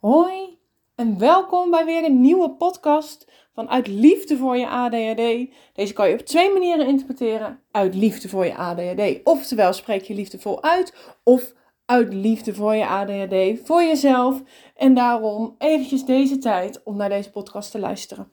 Hoi en welkom bij weer een nieuwe podcast vanuit liefde voor je ADHD. Deze kan je op twee manieren interpreteren. Uit liefde voor je ADHD, oftewel spreek je liefdevol uit, of uit liefde voor je ADHD, voor jezelf. En daarom eventjes deze tijd om naar deze podcast te luisteren.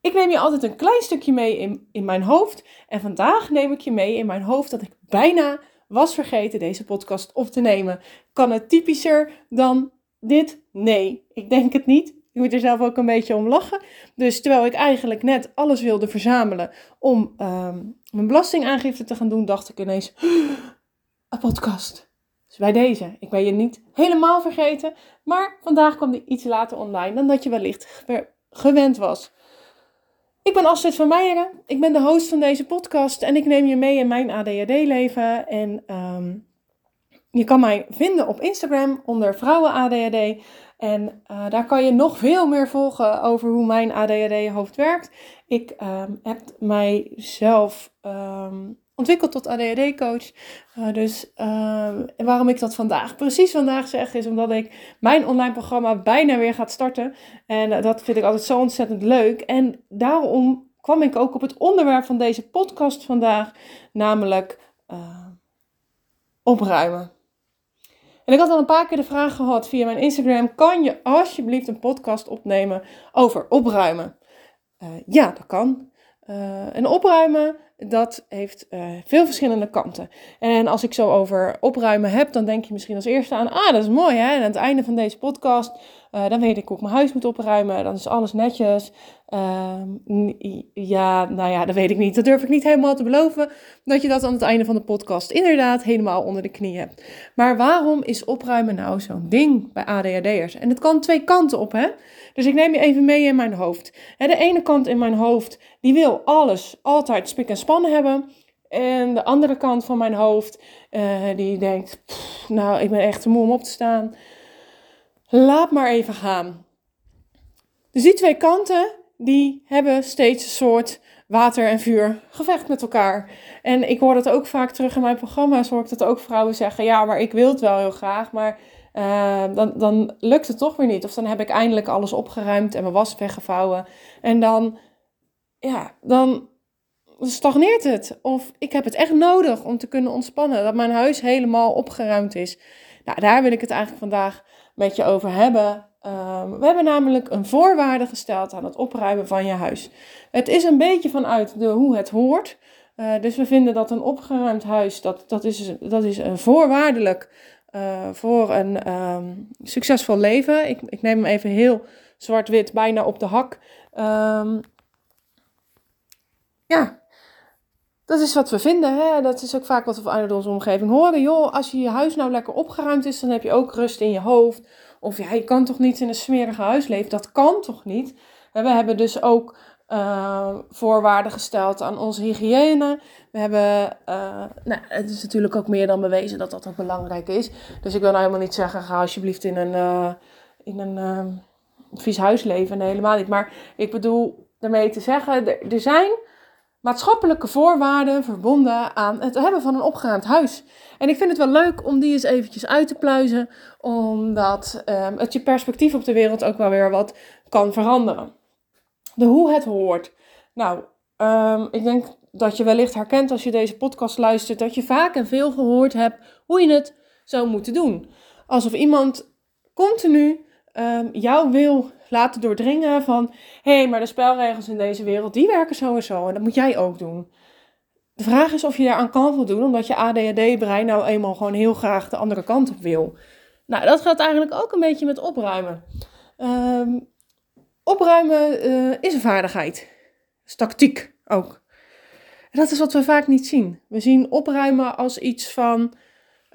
Ik neem je altijd een klein stukje mee in, in mijn hoofd. En vandaag neem ik je mee in mijn hoofd dat ik bijna was vergeten deze podcast op te nemen. Kan het typischer dan dit? Nee, ik denk het niet. Ik moet er zelf ook een beetje om lachen. Dus terwijl ik eigenlijk net alles wilde verzamelen om ehm, mijn belastingaangifte te gaan doen, dacht ik ineens: een podcast. Dus bij deze. Ik ben je niet helemaal vergeten. Maar vandaag kwam die iets later online dan dat je wellicht gewend was. Ik ben Astrid van Meijeren. Ik ben de host van deze podcast en ik neem je mee in mijn ADHD-leven. En um, je kan mij vinden op Instagram onder Vrouwen ADHD. En uh, daar kan je nog veel meer volgen over hoe mijn ADHD-hoofd werkt. Ik um, heb mijzelf um, ontwikkeld tot ADHD-coach. Uh, dus uh, waarom ik dat vandaag, precies vandaag zeg, is omdat ik mijn online programma bijna weer gaat starten. En uh, dat vind ik altijd zo ontzettend leuk. En daarom kwam ik ook op het onderwerp van deze podcast vandaag, namelijk opruimen. En ik had al een paar keer de vraag gehad via mijn Instagram: kan je alsjeblieft een podcast opnemen over opruimen? ja, dat kan. en opruimen dat heeft uh, veel verschillende kanten. En als ik zo over opruimen heb, dan denk je misschien als eerste aan, ah, dat is mooi hè. En aan het einde van deze podcast, uh, dan weet ik hoe ik mijn huis moet opruimen. Dan is alles netjes. Uh, ja, nou ja, dat weet ik niet. Dat durf ik niet helemaal te beloven. Dat je dat aan het einde van de podcast inderdaad helemaal onder de knie hebt. Maar waarom is opruimen nou zo'n ding bij ADHD'ers? En het kan twee kanten op, hè. Dus ik neem je even mee in mijn hoofd. De ene kant in mijn hoofd, die wil alles altijd spik en span hebben. En de andere kant van mijn hoofd, uh, die denkt, nou, ik ben echt te moe om op te staan. Laat maar even gaan. Dus die twee kanten, die hebben steeds een soort water en vuur gevecht met elkaar. En ik hoor dat ook vaak terug in mijn programma's, hoor ik dat ook vrouwen zeggen, ja, maar ik wil het wel heel graag, maar uh, dan, dan lukt het toch weer niet. Of dan heb ik eindelijk alles opgeruimd en mijn was weggevouwen. En dan, ja, dan stagneert het. Of ik heb het echt nodig om te kunnen ontspannen. Dat mijn huis helemaal opgeruimd is. Nou, daar wil ik het eigenlijk vandaag met je over hebben. Um, we hebben namelijk een voorwaarde gesteld aan het opruimen van je huis. Het is een beetje vanuit de hoe het hoort. Uh, dus we vinden dat een opgeruimd huis, dat, dat, is, dat is een voorwaardelijk uh, voor een um, succesvol leven. Ik, ik neem hem even heel zwart-wit, bijna op de hak. Um, ja, dat is wat we vinden. Hè? Dat is ook vaak wat we uit onze omgeving horen. Joh, als je je huis nou lekker opgeruimd is, dan heb je ook rust in je hoofd. Of ja, je kan toch niet in een smerige huis leven? Dat kan toch niet? We hebben dus ook uh, voorwaarden gesteld aan onze hygiëne. We hebben, uh, nou, het is natuurlijk ook meer dan bewezen dat dat ook belangrijk is. Dus ik wil nou helemaal niet zeggen, ga alsjeblieft in een, uh, in een vies huis leven. Nee, helemaal niet. Maar ik bedoel daarmee te zeggen, er zijn maatschappelijke voorwaarden verbonden aan het hebben van een opgeruimd huis. En ik vind het wel leuk om die eens eventjes uit te pluizen, omdat um, het je perspectief op de wereld ook wel weer wat kan veranderen. De hoe het hoort. Nou, um, ik denk dat je wellicht herkent als je deze podcast luistert, dat je vaak en veel gehoord hebt hoe je het zou moeten doen. Alsof iemand continu um, jou wil laten doordringen van... hé, hey, maar de spelregels in deze wereld, die werken zo en zo. En dat moet jij ook doen. De vraag is of je daaraan kan voldoen, omdat je ADHD-brein nou eenmaal gewoon heel graag de andere kant op wil. Nou, dat gaat eigenlijk ook een beetje met opruimen. Um, opruimen uh, is een vaardigheid. Is tactiek ook. Dat is wat we vaak niet zien. We zien opruimen als iets van...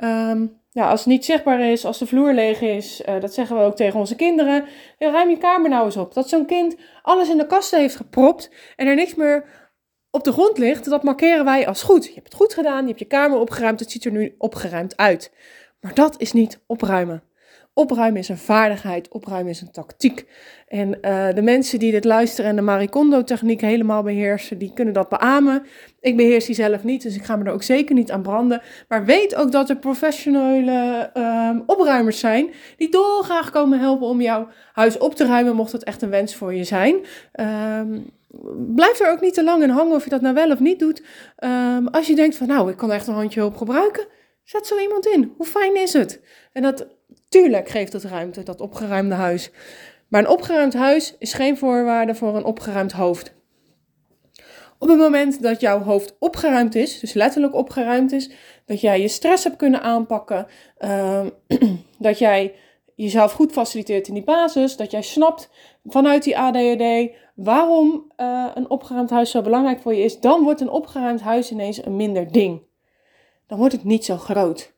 Um, ja, als het niet zichtbaar is, als de vloer leeg is, uh, dat zeggen we ook tegen onze kinderen. Ruim je kamer nou eens op. Dat zo'n kind alles in de kasten heeft gepropt en er niks meer op de grond ligt, dat markeren wij als goed. Je hebt het goed gedaan, je hebt je kamer opgeruimd, het ziet er nu opgeruimd uit. Maar dat is niet opruimen. Opruimen is een vaardigheid, opruimen is een tactiek. En eh, de mensen die dit luisteren en de Marikondo-techniek helemaal beheersen, die kunnen dat beamen. Ik beheers die zelf niet, dus ik ga me er ook zeker niet aan branden. Maar weet ook dat er professionele ehm, opruimers zijn die dolgraag komen helpen om jouw huis op te ruimen, mocht dat echt een wens voor je zijn. Ehm, blijf er ook niet te lang in hangen of je dat nou wel of niet doet. Ehm, als je denkt van nou, ik kan echt een handje hulp gebruiken, zet zo iemand in. Hoe fijn is het? En dat, tuurlijk geeft het ruimte, dat opgeruimde huis. Maar een opgeruimd huis is geen voorwaarde voor een opgeruimd hoofd. Op het moment dat jouw hoofd opgeruimd is, dus letterlijk opgeruimd is, dat jij je stress hebt kunnen aanpakken, ehm, dat jij jezelf goed faciliteert in die basis, dat jij snapt vanuit die ADHD waarom uh, een opgeruimd huis zo belangrijk voor je is, dan wordt een opgeruimd huis ineens een minder ding. Dan wordt het niet zo groot.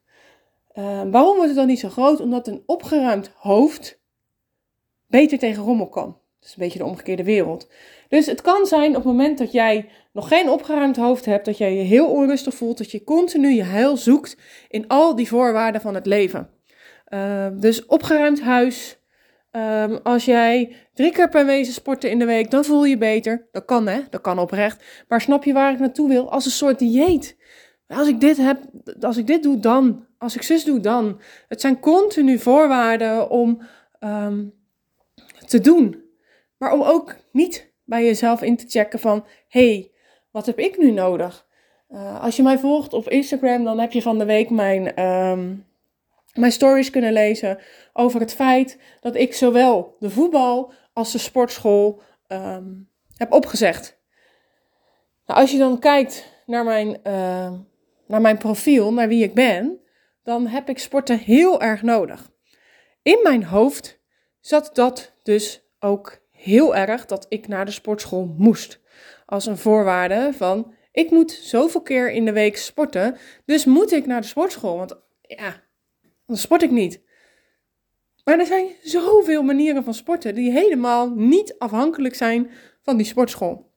Uh, waarom wordt het dan niet zo groot? Omdat een opgeruimd hoofd beter tegen rommel kan. Dat is een beetje de omgekeerde wereld. Dus het kan zijn op het moment dat jij nog geen opgeruimd hoofd hebt, dat jij je heel onrustig voelt, dat je continu je heil zoekt in al die voorwaarden van het leven. Uh, dus opgeruimd huis. Um, als jij drie keer per wezen sporten in de week, dan voel je beter. Dat kan hè, dat kan oprecht. Maar snap je waar ik naartoe wil? Als een soort dieet. Als ik dit heb, als ik dit doe, dan. Als ik zus doe, dan. Het zijn continu voorwaarden om um, te doen. Maar om ook niet bij jezelf in te checken van, hey, wat heb ik nu nodig? Uh, als je mij volgt op Instagram, dan heb je van de week mijn, um, mijn stories kunnen lezen over het feit dat ik zowel de voetbal als de sportschool um, heb opgezegd. Nou, als je dan kijkt naar mijn, uh, naar mijn profiel, naar wie ik ben, dan heb ik sporten heel erg nodig. In mijn hoofd zat dat dus ook heel erg dat ik naar de sportschool moest. Als een voorwaarde van ik moet zoveel keer in de week sporten, dus moet ik naar de sportschool. Want ja, dan sport ik niet. Maar er zijn zoveel manieren van sporten die helemaal niet afhankelijk zijn van die sportschool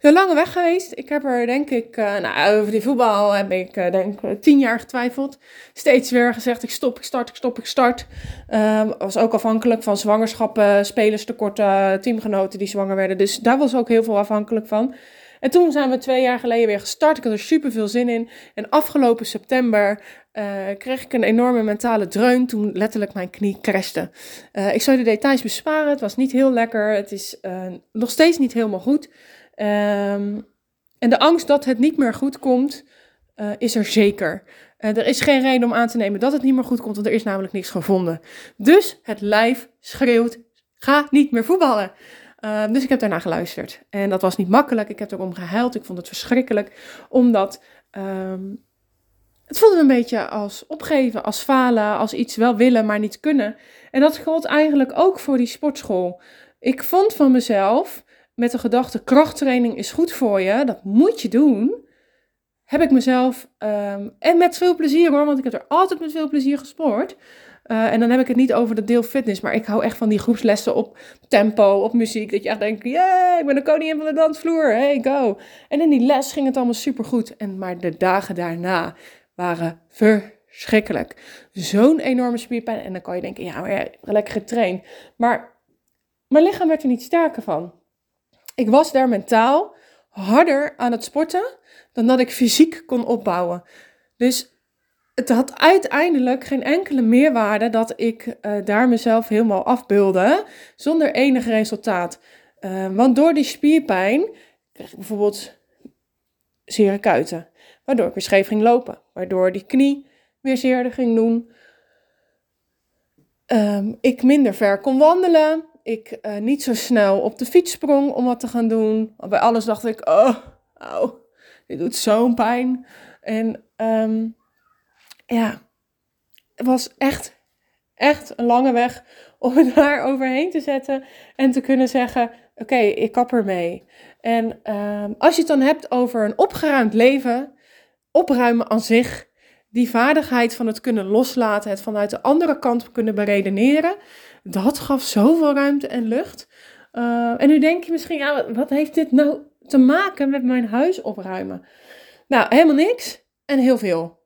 een lange weg geweest. Ik heb er denk ik, uh, nou over die voetbal heb ik uh, denk ik tien jaar getwijfeld. Steeds weer gezegd ik stop, ik start, ik stop, ik start. Um, was ook afhankelijk van zwangerschappen, spelerstekorten, teamgenoten die zwanger werden. Dus daar was ook heel veel afhankelijk van. En toen zijn we twee jaar geleden weer gestart. Ik had er super veel zin in. En afgelopen september uh, kreeg ik een enorme mentale dreun toen letterlijk mijn knie crashte. Ik zou de details besparen. Het was niet heel lekker. Het is nog steeds niet helemaal goed. Um, en de angst dat het niet meer goed komt, uh, is er zeker. Uh, er is geen reden om aan te nemen dat het niet meer goed komt, want er is namelijk niks gevonden. Dus het lijf schreeuwt: ga niet meer voetballen. Uh, dus ik heb daarna geluisterd. En dat was niet makkelijk. Ik heb erom gehuild. Ik vond het verschrikkelijk. Omdat um, het voelde een beetje als opgeven, als falen, als iets wel willen, maar niet kunnen. En dat geldt eigenlijk ook voor die sportschool. Ik vond van mezelf met de gedachte krachttraining is goed voor je, dat moet je doen, heb ik mezelf, um, en met veel plezier hoor, want ik heb er altijd met veel plezier gesport. Uh, en dan heb ik het niet over de deel fitness, maar ik hou echt van die groepslessen op tempo, op muziek. Dat je echt denkt, yeah, ik ben de koningin van de dansvloer, hey, go. En in die les ging het allemaal supergoed. En maar de dagen daarna waren verschrikkelijk. Zo'n enorme spierpijn. En dan kan je denken, ja, maar ja, lekker getraind. Maar mijn lichaam werd er niet sterker van ik was daar mentaal harder aan het sporten dan dat ik fysiek kon opbouwen. Dus het had uiteindelijk geen enkele meerwaarde dat ik uh, daar mezelf helemaal afbeelde zonder enig resultaat. Uh, want door die spierpijn kreeg ik bijvoorbeeld zere kuiten, waardoor ik weer scheef ging lopen, waardoor die knie weer zeerder ging doen. Um, ik minder ver kon wandelen ik uh, niet zo snel op de fiets sprong om wat te gaan doen. Bij alles dacht ik, oh, oh dit doet zo'n pijn. En um, ja, het was echt, echt een lange weg om het daar overheen te zetten en te kunnen zeggen, oké, ik kap ermee. En um, als je het dan hebt over een opgeruimd leven, opruimen aan zich, die vaardigheid van het kunnen loslaten, het vanuit de andere kant kunnen beredeneren, dat gaf zoveel ruimte en lucht. Uh, en nu denk je misschien, ja, wat heeft dit nou te maken met mijn huis opruimen? Nou, helemaal niks en heel veel.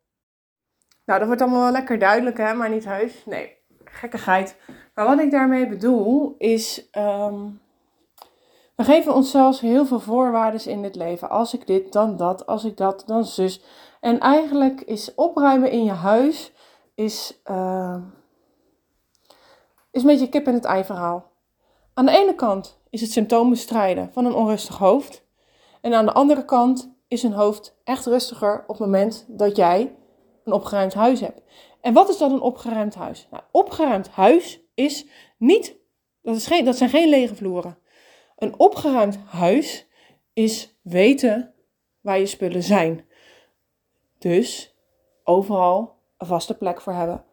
Nou, dat wordt allemaal wel lekker duidelijk, hè, maar niet huis. Nee. gekkigheid. Maar wat ik daarmee bedoel is, ehm, we geven onszelf heel veel voorwaarden in dit leven. Als ik dit, dan dat. Als ik dat, dan zus. En eigenlijk is opruimen in je huis is, uh, is een beetje kip en het ei verhaal. Aan de ene kant is het symptoom bestrijden van een onrustig hoofd. En aan de andere kant is een hoofd echt rustiger op het moment dat jij een opgeruimd huis hebt. En wat is dan een opgeruimd huis? Nou, opgeruimd huis is niet, dat, is geen, dat zijn geen lege vloeren. Een opgeruimd huis is weten waar je spullen zijn. Dus overal een vaste plek voor hebben.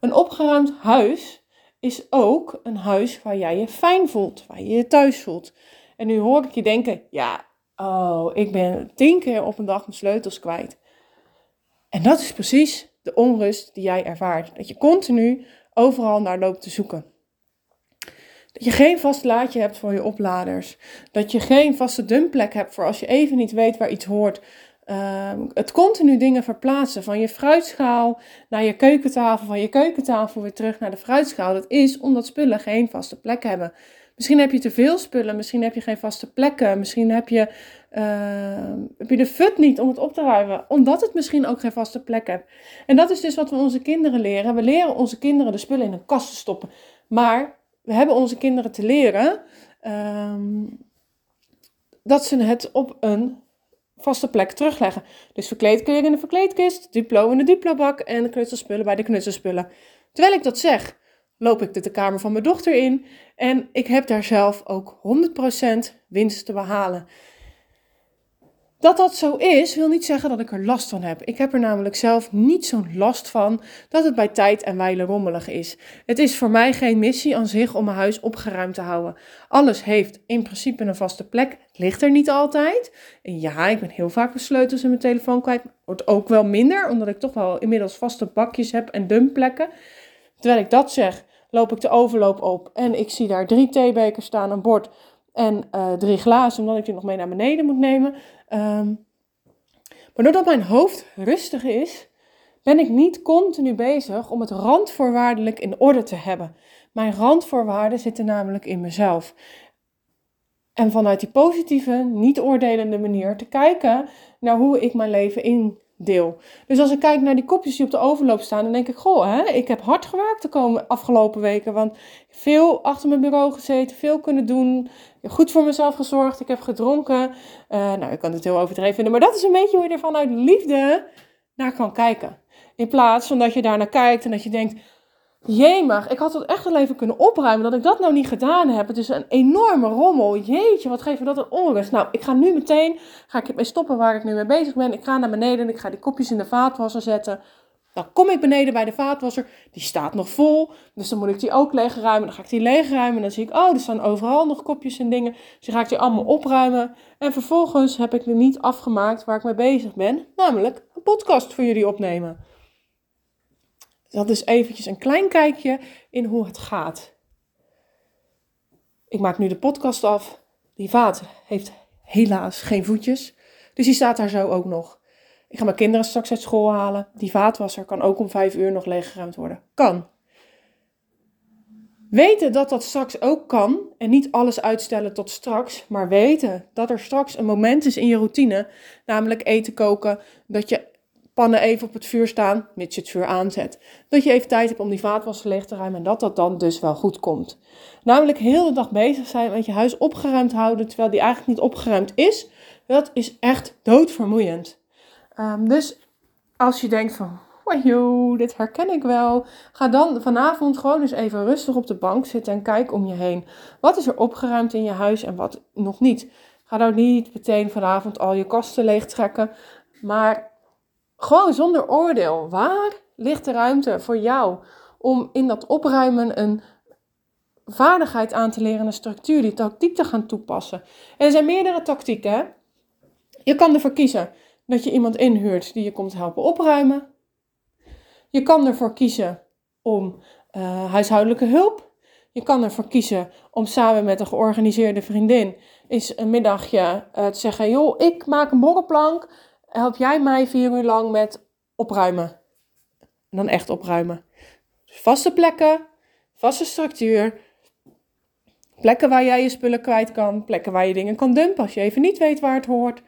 Een opgeruimd huis is ook een huis waar jij je fijn voelt, waar je je thuis voelt. En nu hoor ik je denken, ja, oh, ik ben tien keer op een dag mijn sleutels kwijt. En dat is precies de onrust die jij ervaart. Dat je continu overal naar loopt te zoeken. Dat je geen vast laadje hebt voor je opladers. Dat je geen vaste dumpplek hebt voor als je even niet weet waar iets hoort. Ehm, het continu dingen verplaatsen van je fruitschaal naar je keukentafel, van je keukentafel weer terug naar de fruitschaal. Dat is omdat spullen geen vaste plek hebben. Misschien heb je te veel spullen, misschien heb je geen vaste plekken, misschien heb je, uh, heb je de fut niet om het op te ruimen, omdat het misschien ook geen vaste plek hebt. En dat is dus wat we onze kinderen leren. We leren onze kinderen de spullen in een kast te stoppen. Maar we hebben onze kinderen te leren ehm, dat ze het op een vaste plek terugleggen. Dus verkleedkleren in de verkleedkist, duplo in de duplobak en knutselspullen bij de knutselspullen. Terwijl ik dat zeg, loop ik de kamer van mijn dochter in en ik heb daar zelf ook 100% winst te behalen. Dat dat zo is, wil niet zeggen dat ik er last van heb. Ik heb er namelijk zelf niet zo'n last van dat het bij tijd en wijle rommelig is. Het is voor mij geen missie aan zich om mijn huis opgeruimd te houden. Alles heeft in principe een vaste plek. Ligt er niet altijd. En ja, ik ben heel vaak mijn sleutels en mijn telefoon kwijt. Wordt ook wel minder, omdat ik toch wel inmiddels vaste bakjes heb en dumpplekken. Terwijl ik dat zeg, loop ik de overloop op en ik zie daar drie theebekers staan, een bord en uh, drie glazen, omdat ik die nog mee naar beneden moet nemen. Um, maar doordat mijn hoofd rustig is, ben ik niet continu bezig om het randvoorwaardelijk in orde te hebben. Mijn randvoorwaarden zitten namelijk in mezelf. En vanuit die positieve, niet oordelende manier te kijken naar hoe ik mijn leven in Dus als ik kijk naar die kopjes die op de overloop staan, dan denk ik, goh, hè, ik heb hard gewerkt de komende afgelopen weken. Want veel achter mijn bureau gezeten, veel kunnen doen, goed voor mezelf gezorgd, ik heb gedronken. Uh, nou, ik kan het heel overdreven vinden, maar dat is een beetje hoe je er vanuit liefde naar kan kijken. In plaats van dat je daar naar kijkt en dat je denkt, Jemig, ik had het echt wel even kunnen opruimen dat ik dat nou niet gedaan heb. Het is een enorme rommel. Jeetje, wat geeft me dat een onrust. Nou, ik ga nu meteen, ga ik mee stoppen waar ik nu mee bezig ben. Ik ga naar beneden en ik ga die kopjes in de vaatwasser zetten. Dan kom ik beneden bij de vaatwasser. Die staat nog vol. Dus dan moet ik die ook leegruimen. Dan ga ik die leegruimen. En dan zie ik, oh, er staan overal nog kopjes en dingen. Dus dan ga ik die allemaal opruimen. En vervolgens heb ik nu niet afgemaakt waar ik mee bezig ben. Namelijk een podcast voor jullie opnemen. Dat is eventjes een klein kijkje in hoe het gaat. Ik maak nu de podcast af. Die vaat heeft helaas geen voetjes. Dus die staat daar zo ook nog. Ik ga mijn kinderen straks uit school halen. Die vaatwasser kan ook om vijf uur nog leeggeruimd worden. Kan. Weten dat dat straks ook kan en niet alles uitstellen tot straks, maar weten dat er straks een moment is in je routine, namelijk eten koken, dat je pannen even op het vuur staan, mits je het vuur aanzet. Dat je even tijd hebt om die vaatwasser leeg te ruimen en dat dat dan dus wel goed komt. Namelijk heel de dag bezig zijn met je huis opgeruimd houden, terwijl die eigenlijk niet opgeruimd is. Dat is echt doodvermoeiend. Um, dus als je denkt van, joh, dit herken ik wel. Ga dan vanavond gewoon eens even rustig op de bank zitten en kijk om je heen. Wat is er opgeruimd in je huis en wat nog niet? Ga nou niet meteen vanavond al je kasten leeg trekken. Maar gewoon zonder oordeel. Waar ligt de ruimte voor jou om in dat opruimen een vaardigheid aan te leren, een structuur, die tactiek te gaan toepassen? En er zijn meerdere tactieken. Je kan ervoor kiezen dat je iemand inhuurt die je komt helpen opruimen. Je kan ervoor kiezen om uh, huishoudelijke hulp. Je kan ervoor kiezen om samen met een georganiseerde vriendin eens een middagje uh, te zeggen: joh, ik maak een borrelplank help jij mij vier uur lang met opruimen. En dan echt opruimen. Vaste plekken, vaste structuur, plekken waar jij je spullen kwijt kan, plekken waar je dingen kan dumpen als je even niet weet waar het hoort.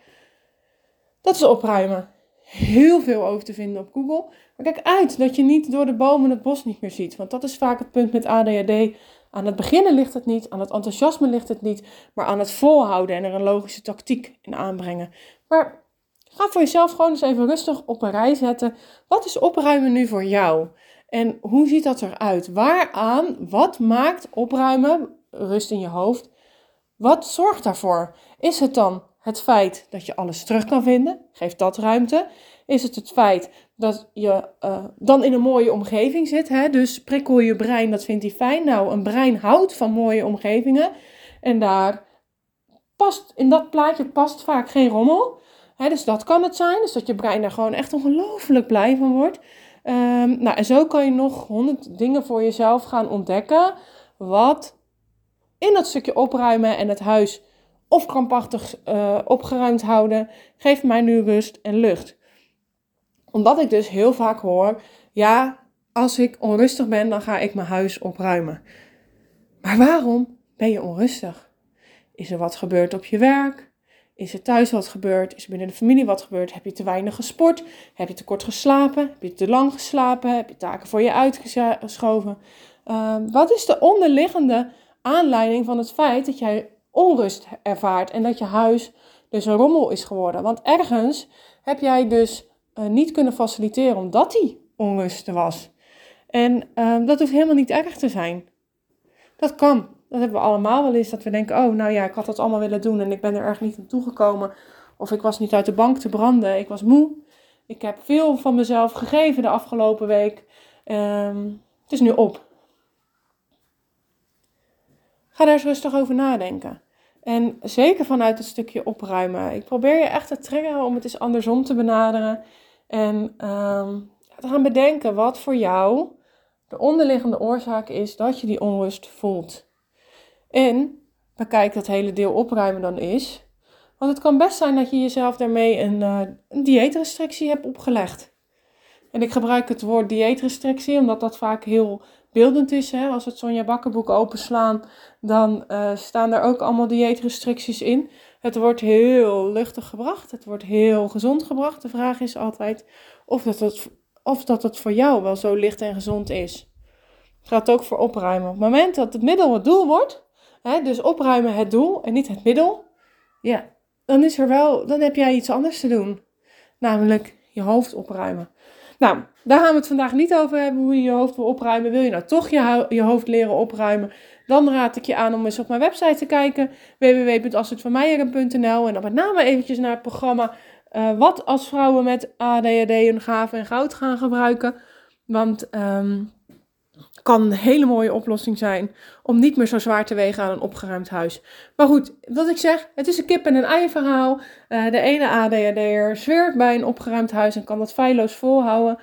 Dat is opruimen. Heel veel over te vinden op Google. Maar kijk uit dat je niet door de bomen het bos niet meer ziet. Want dat is vaak het punt met ADHD. Aan het beginnen ligt het niet, aan het enthousiasme ligt het niet, maar aan het volhouden en er een logische tactiek in aanbrengen. Maar ga voor jezelf gewoon eens even rustig op een rij zetten. Wat is opruimen nu voor jou? En hoe ziet dat eruit? Waaraan, wat maakt opruimen, rust in je hoofd, wat zorgt daarvoor? Is het dan het feit dat je alles terug kan vinden? Geeft dat ruimte? Is het het feit dat je uh, dan in een mooie omgeving zit? Hè? Dus prikkel je brein, dat vindt hij fijn. Nou, een brein houdt van mooie omgevingen. En daar past, in dat plaatje past vaak geen rommel. Dus dat kan het zijn. Dus dat je brein daar gewoon echt ongelooflijk blij van wordt. Um, nou, en zo kan je nog honderd dingen voor jezelf gaan ontdekken. Wat in dat stukje opruimen en het huis of krampachtig uh, opgeruimd houden, geeft mij nu rust en lucht. Omdat ik dus heel vaak hoor, ja, als ik onrustig ben, dan ga ik mijn huis opruimen. Maar waarom ben je onrustig? Is er wat gebeurd op je werk? Is er thuis wat gebeurd? Is er binnen de familie wat gebeurd? Heb je te weinig gesport? Heb je te kort geslapen? Heb je te lang geslapen? Heb je taken voor je uitgeschoven? Uh, wat is de onderliggende aanleiding van het feit dat jij onrust ervaart en dat je huis dus een rommel is geworden. Want ergens heb jij dus uh, niet kunnen faciliteren omdat die onrust er was. En uh, dat hoeft helemaal niet erg te zijn. Dat kan. Dat hebben we allemaal wel eens. Dat we denken, oh nou ja, ik had dat allemaal willen doen en ik ben er erg niet naartoe gekomen. Of ik was niet uit de bank te branden. Ik was moe. Ik heb veel van mezelf gegeven de afgelopen week. Um, het is nu op. Ga daar eens rustig over nadenken. En zeker vanuit het stukje opruimen. Ik probeer je echt te triggeren om het eens andersom te benaderen. En um, te gaan bedenken wat voor jou de onderliggende oorzaak is dat je die onrust voelt. En bekijk dat hele deel opruimen dan is. Want het kan best zijn dat je jezelf daarmee een, uh, een dieetrestrictie hebt opgelegd. En ik gebruik het woord dieetrestrictie omdat dat vaak heel beeldend is. Hè? Als we het Sonja Bakkerboek openslaan, dan uh, staan er ook allemaal dieetrestricties in. Het wordt heel luchtig gebracht. Het wordt heel gezond gebracht. De vraag is altijd of dat het, of dat het voor jou wel zo licht en gezond is. Het gaat ook voor opruimen. Op het moment dat het middel het doel wordt, hè, dus opruimen het doel en niet het middel, ja, dan is er wel, dan heb jij iets anders te doen. Namelijk je hoofd opruimen. Nou, daar gaan we het vandaag niet over hebben, hoe je je hoofd wil opruimen. Wil je nou toch je, je hoofd leren opruimen? Dan raad ik je aan om eens op mijn website te kijken, www.astridvanmeijeren.nl en dan met name eventjes naar het programma uh, Wat als vrouwen met ADHD hun gaven en goud gaan gebruiken. Want um, kan een hele mooie oplossing zijn om niet meer zo zwaar te wegen aan een opgeruimd huis. Maar goed, wat ik zeg, het is een kip en een ei verhaal. Uh, de ene ADHD'er zweert bij een opgeruimd huis en kan dat feilloos volhouden.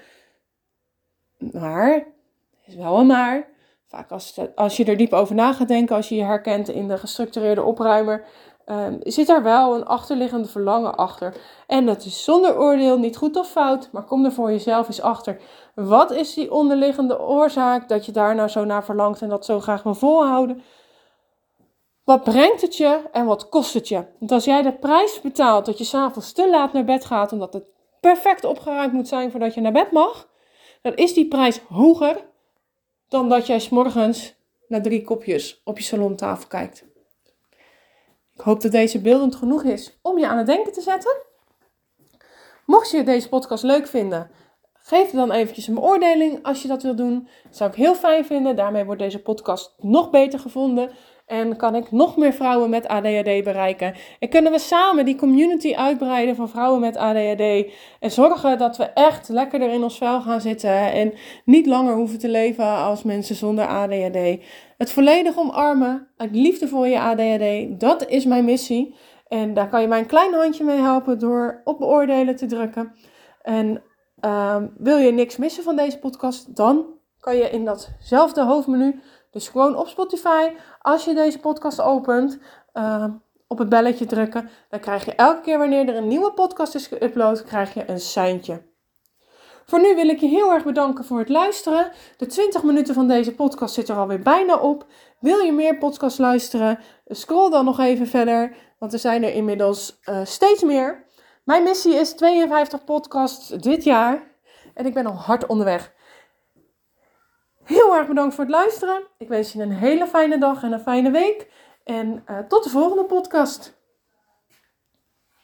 Maar, is wel een maar. Vaak als, als je er diep over na gaat denken, als je je herkent in de gestructureerde opruimer, um, zit daar wel een achterliggende verlangen achter. En dat is zonder oordeel, niet goed of fout, maar kom er voor jezelf eens achter. Wat is die onderliggende oorzaak dat je daar nou zo naar verlangt en dat zo graag wil volhouden? Wat brengt het je en wat kost het je? Want als jij de prijs betaalt dat je s'avonds te laat naar bed gaat omdat het perfect opgeruimd moet zijn voordat je naar bed mag, dan is die prijs hoger dan dat jij s'morgens naar drie kopjes op je salontafel kijkt. Ik hoop dat deze beeldend genoeg is om je aan het denken te zetten. Mocht je deze podcast leuk vinden, geef dan eventjes een beoordeling als je dat wil doen. Dat zou ik heel fijn vinden. Daarmee wordt deze podcast nog beter gevonden. En kan ik nog meer vrouwen met ADHD bereiken. En kunnen we samen die community uitbreiden van vrouwen met ADHD. En zorgen dat we echt lekkerder in ons vel gaan zitten. En niet langer hoeven te leven als mensen zonder ADHD. Het volledig omarmen. Uit liefde voor je ADHD. Dat is mijn missie. En daar kan je mij een klein handje mee helpen door op beoordelen te drukken. En uh, wil je niks missen van deze podcast, dan kan je in datzelfde hoofdmenu, dus gewoon op Spotify, als je deze podcast opent, uh, op het belletje drukken. Dan krijg je elke keer wanneer er een nieuwe podcast is geüpload, krijg je een seintje. Voor nu wil ik je heel erg bedanken voor het luisteren. De 20 minuten van deze podcast zit er alweer bijna op. Wil je meer podcasts luisteren? Scroll dan nog even verder, want er zijn er inmiddels uh, steeds meer. Mijn missie is 52 podcasts dit jaar en ik ben al hard onderweg. Heel erg bedankt voor het luisteren. Ik wens je een hele fijne dag en een fijne week. En uh, tot de volgende podcast.